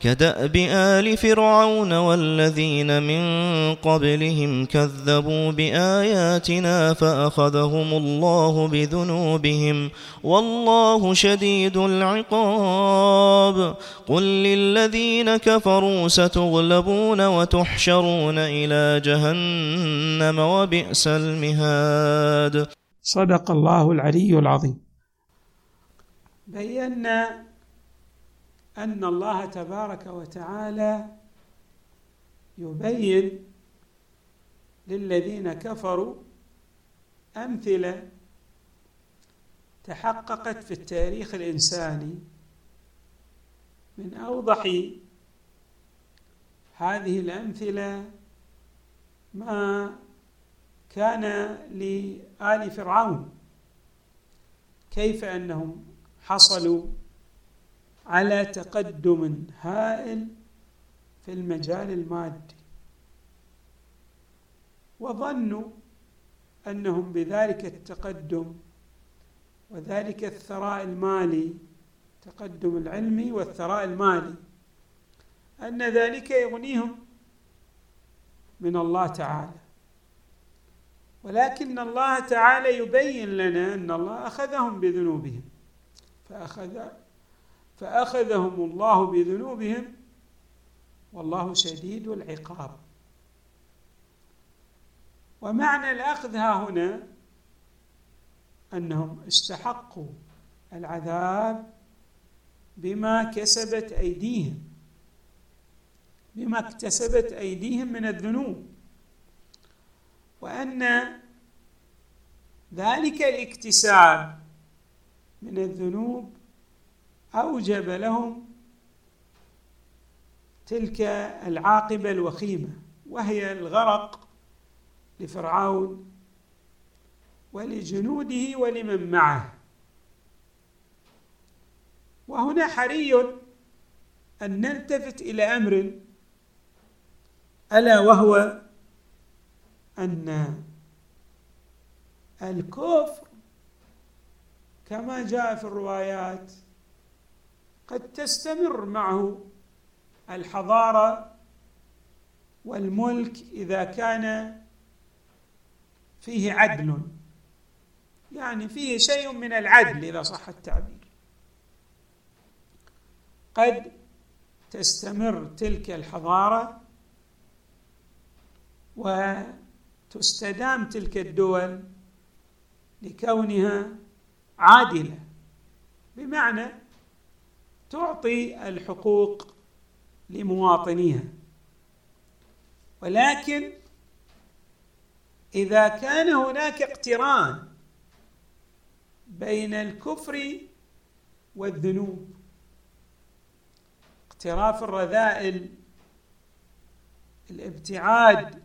كدأب آل فرعون والذين من قبلهم كذبوا بآياتنا فأخذهم الله بذنوبهم والله شديد العقاب. قل للذين كفروا ستغلبون وتحشرون إلى جهنم وبئس المهاد. صدق الله العلي العظيم. بينا أن الله تبارك وتعالى يبين للذين كفروا أمثلة تحققت في التاريخ الإنساني من أوضح هذه الأمثلة ما كان لآل فرعون. كيف أنهم حصلوا على تقدم هائل في المجال المادي. وظنوا أنهم بذلك التقدم وذلك الثراء المالي التقدم العلمي والثراء المالي أن ذلك يغنيهم من الله تعالى. ولكن الله تعالى يبين لنا أن الله أخذهم بذنوبهم فأخذ فأخذهم الله بذنوبهم والله شديد العقاب. ومعنى الأخذ ها هنا أنهم استحقوا العذاب بما كسبت أيديهم بما اكتسبت أيديهم من الذنوب. وأن ذلك الاكتساب من الذنوب أوجب لهم تلك العاقبة الوخيمة وهي الغرق لفرعون ولجنوده ولمن معه. وهنا حري أن نلتفت إلى أمر ألا وهو أن الكفر كما جاء في الروايات قد تستمر معه الحضارة والملك إذا كان فيه عدل. يعني فيه شيء من العدل إذا صح التعبير. قد تستمر تلك الحضارة وتستدام تلك الدول لكونها عادلة. بمعنى تعطي الحقوق لمواطنيها. ولكن إذا كان هناك اقتران بين الكفر والذنوب اقتراف الرذائل الابتعاد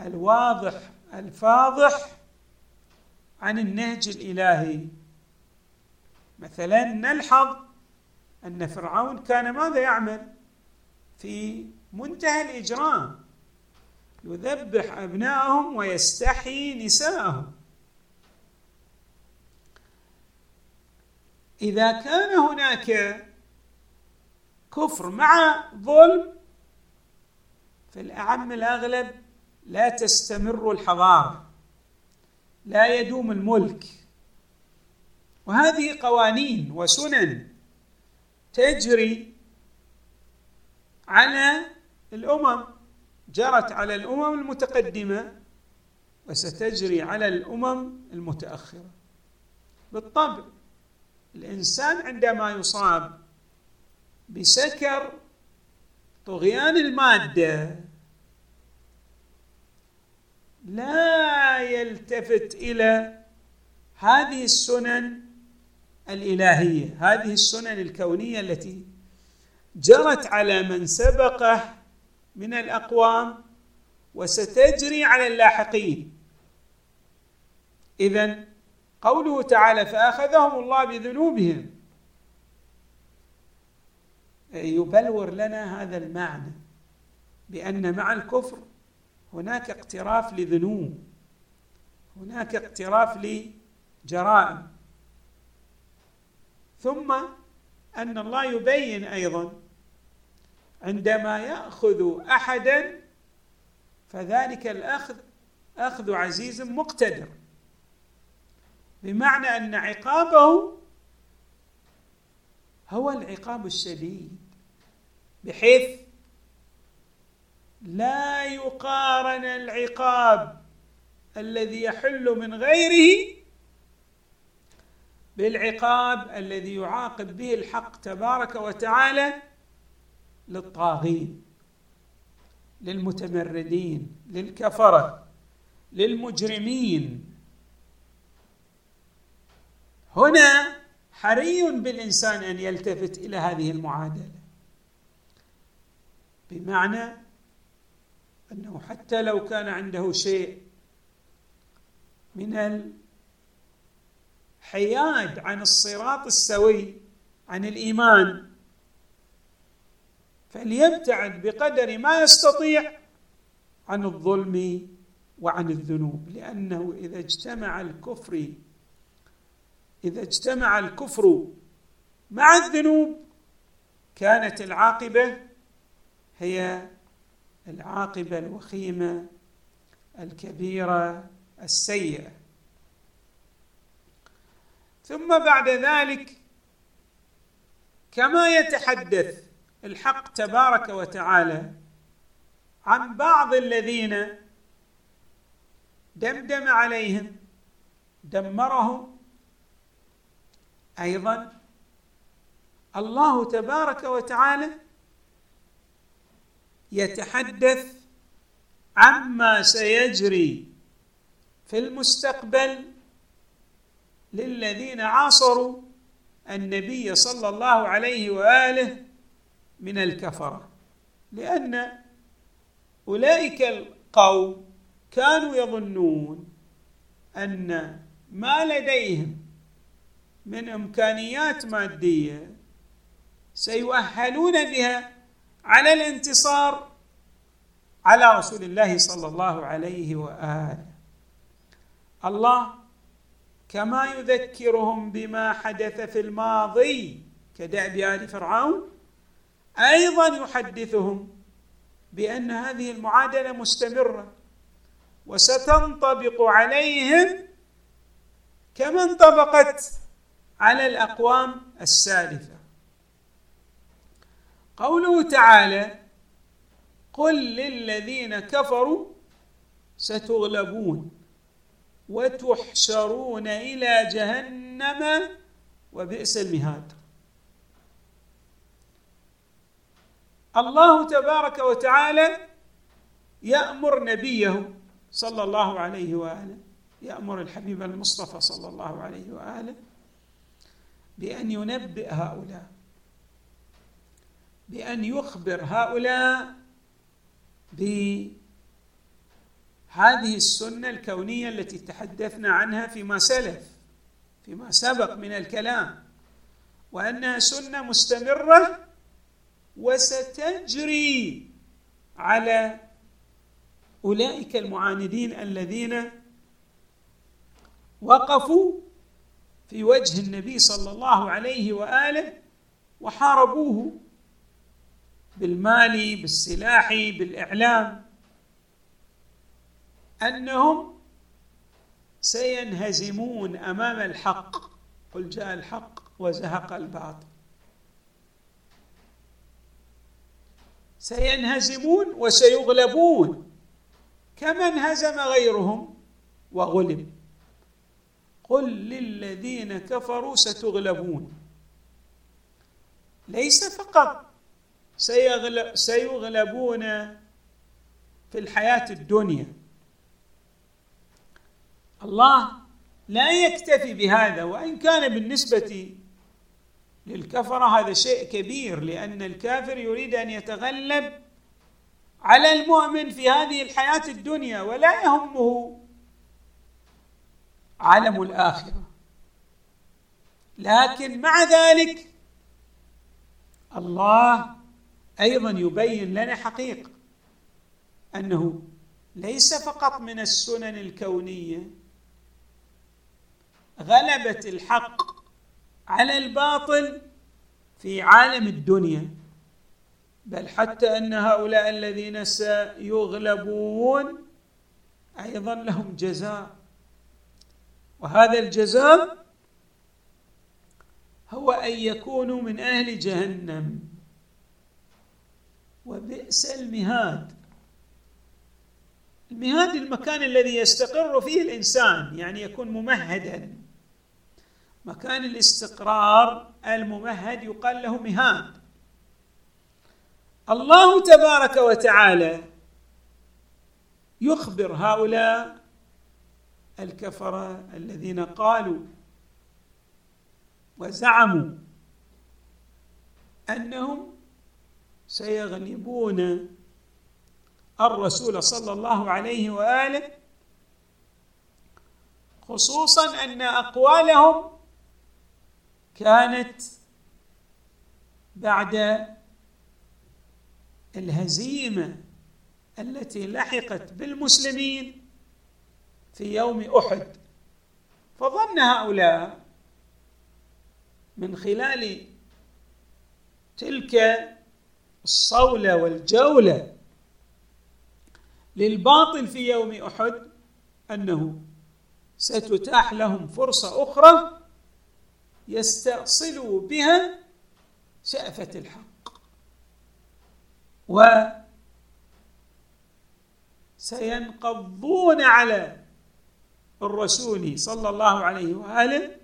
الواضح الفاضح عن النهج الإلهي. مثلا نلحظ أن فرعون كان ماذا يعمل؟ في منتهى الإجرام. يذبح أبنائهم ويستحيي نساءهم. إذا كان هناك كفر مع ظلم في الأعم الأغلب لا تستمر الحضارة. لا يدوم الملك. وهذه قوانين وسنن تجري على الأمم جرت على الأمم المتقدمة وستجري على الأمم المتأخرة. بالطبع الإنسان عندما يصاب بسكر طغيان المادة لا يلتفت إلى هذه السنن الإلهية. هذه السنن الكونية التي جرت على من سبقه من الأقوام وستجري على اللاحقين. اذا قوله تعالى فأخذهم الله بذنوبهم. يبلور لنا هذا المعنى بأن مع الكفر هناك اقتراف لذنوب هناك اقتراف لجرائم. ثم أن الله يبين أيضا عندما يأخذ احدا فذلك الأخذ أخذ عزيز مقتدر. بمعنى أن عقابه هو العقاب الشديد بحيث لا يقارن العقاب الذي يحل من غيره بالعقاب الذي يعاقب به الحق تبارك وتعالى للطاغين للمتمردين للكفرة للمجرمين. هنا حري بالإنسان أن يلتفت إلى هذه المعادلة بمعنى أنه حتى لو كان عنده شيء من الحياد عن الصراط السوي عن الإيمان. فليبتعد بقدر ما يستطيع عن الظلم وعن الذنوب لأنه إذا اجتمع الكفر إذا اجتمع الكفر مع الذنوب كانت العاقبة هي العاقبة الوخيمة الكبيرة السيئة. ثم بعد ذلك كما يتحدث الحق تبارك وتعالى عن بعض الذين دمدم عليهم دمرهم. أيضا الله تبارك وتعالى يتحدث عما سيجري في المستقبل للذين عاصروا النبي صلى الله عليه وآله من الكفرة. لأن أولئك القوم كانوا يظنون أن ما لديهم من إمكانيات مادية سيؤهلون بها على الانتصار على رسول الله صلى الله عليه وآله. الله كما يذكرهم بما حدث في الماضي كدأب آل فرعون أيضا يحدثهم بأن هذه المعادلة مستمرة وستنطبق عليهم كما انطبقت على الأقوام السالفة. قوله تعالى قل للذين كفروا ستغلبون وتحشرون إلى جهنم وبئس المهاد. الله تبارك وتعالى يأمر نبيه صلى الله عليه وآله يأمر الحبيب المصطفى صلى الله عليه وآله بأن ينبئ هؤلاء بأن يخبر هؤلاء بهذه السنة الكونية التي تحدثنا عنها فيما سلف فيما سبق من الكلام وأنها سنة مستمرة وستجري على أولئك المعاندين الذين وقفوا في وجه النبي صلى الله عليه وآله وحاربوه بالمال بالسلاح بالإعلام. أنهم سينهزمون أمام الحق. قل جاء الحق وزهق الباطل. سينهزمون وسيغلبون. كما انهزم غيرهم وغلب. قل للذين كفروا ستغلبون. ليس فقط سيغلب سيغلبون في الحياة الدنيا. الله لا يكتفي بهذا وإن كان بالنسبة للكفرة هذا شيء كبير لأن الكافر يريد أن يتغلب على المؤمن في هذه الحياة الدنيا ولا يهمه عالم الآخرة. لكن مع ذلك الله أيضا يبين لنا حقيقة أنه ليس فقط من السنن الكونية غلبه الحق على الباطل في عالم الدنيا. بل حتى أن هؤلاء الذين سيغلبون أيضا لهم جزاء. وهذا الجزاء هو أن يكونوا من أهل جهنم. وبئس المهاد. المهاد المكان الذي يستقر فيه الإنسان يعني يكون ممهدا. مكان الاستقرار الممهد يقال له مهاد. الله تبارك وتعالى يخبر هؤلاء الكفرة الذين قالوا وزعموا أنهم سيغلبون الرسول صلى الله عليه وآله خصوصا أن أقوالهم كانت بعد الهزيمة التي لحقت بالمسلمين في يوم أحد. فظن هؤلاء من خلال تلك الصولة والجولة للباطل في يوم أحد أنه ستتاح لهم فرصة أخرى يستأصلوا بها شأفة الحق. و سينقضون على الرسول صلى الله عليه وآله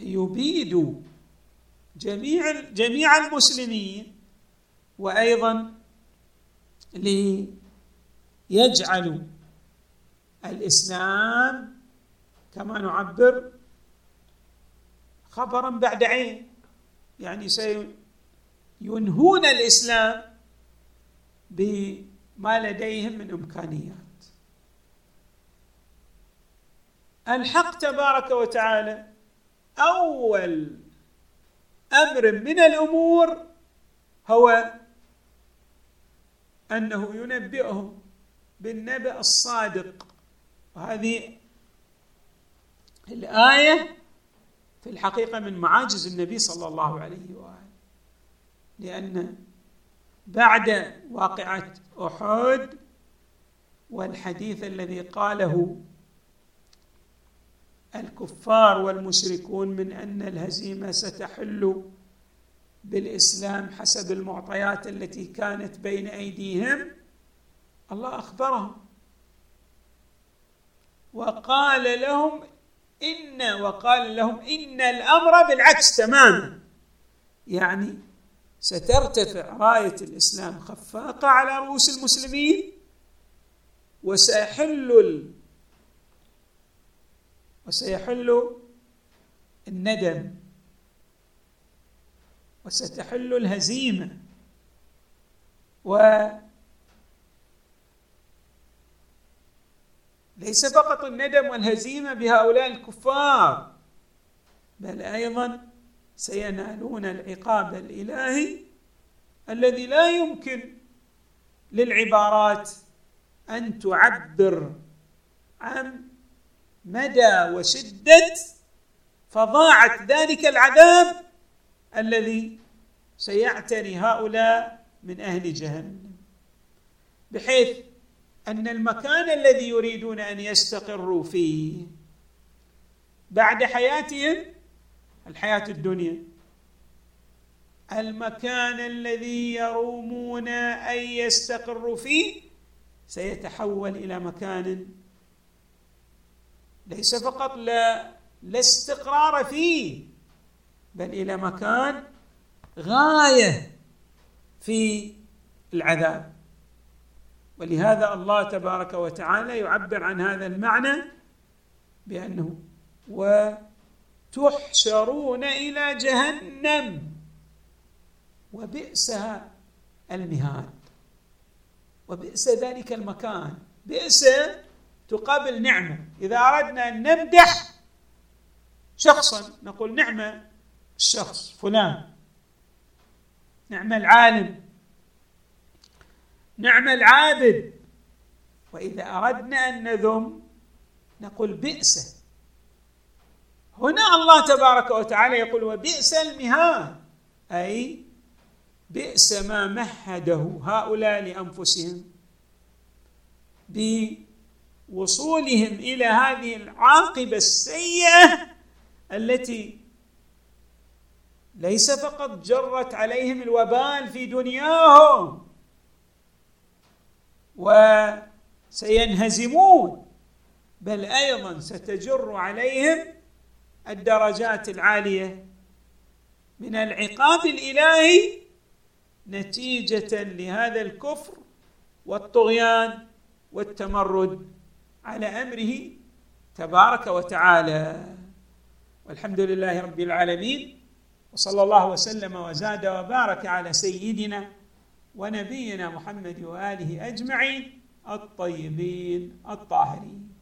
ليبيدوا جميع جميع المسلمين وأيضا ليجعلوا الإسلام كما نعبر خبرا بعد عين. يعني سينهون الإسلام بما لديهم من إمكانيات. الحق تبارك وتعالى أول أمر من الأمور هو أنه ينبئهم بالنبأ الصادق. وهذه الآية في الحقيقة من معاجز النبي صلى الله عليه وآله. لأن بعد واقعة أحد والحديث الذي قاله الكفار والمشركون من أن الهزيمة ستحل بالإسلام حسب المعطيات التي كانت بين أيديهم الله أخبرهم. وقال لهم إن وقال لهم إن الأمر بالعكس تماما. يعني سترتفع راية الإسلام خفاقة على رؤوس المسلمين وسيحل ال... وسيحل الندم وستحل الهزيمة و ليس فقط الندم والهزيمة بهؤلاء الكفار. بل أيضا سينالون العقاب الإلهي الذي لا يمكن للعبارات أن تعبر عن مدى وشدة فظاعة ذلك العذاب الذي سيعتري هؤلاء من أهل جهنم. بحيث أن المكان الذي يريدون أن يستقروا فيه بعد حياتهم الحياة الدنيا. المكان الذي يرومون أن يستقروا فيه سيتحول إلى مكان ليس فقط لا لا استقرار فيه بل إلى مكان غاية في العذاب. ولهذا الله تبارك وتعالى يعبر عن هذا المعنى بأنه وتحشرون إلى جهنم وبئس المهاد. وبئس ذلك المكان. بئس تقابل نعمة. إذا أردنا أن نمدح شخصا نقول نعمة الشخص فلان. نعم العالم. نعم العابد. وإذا أردنا أن نذم نقول بئس. هنا الله تبارك وتعالى يقول وبئس المهاد أي بئس ما مهده هؤلاء لأنفسهم بوصولهم إلى هذه العاقبة السيئة التي ليس فقط جرت عليهم الوبال في دنياهم. وسينهزمون. بل أيضا ستجر عليهم الدرجات العالية. من العقاب الإلهي نتيجة لهذا الكفر والطغيان والتمرد على أمره تبارك وتعالى. والحمد لله رب العالمين. وصلى الله وسلم وزاد وبارك على سيدنا ونبينا محمد وآله أجمعين الطيبين الطاهرين.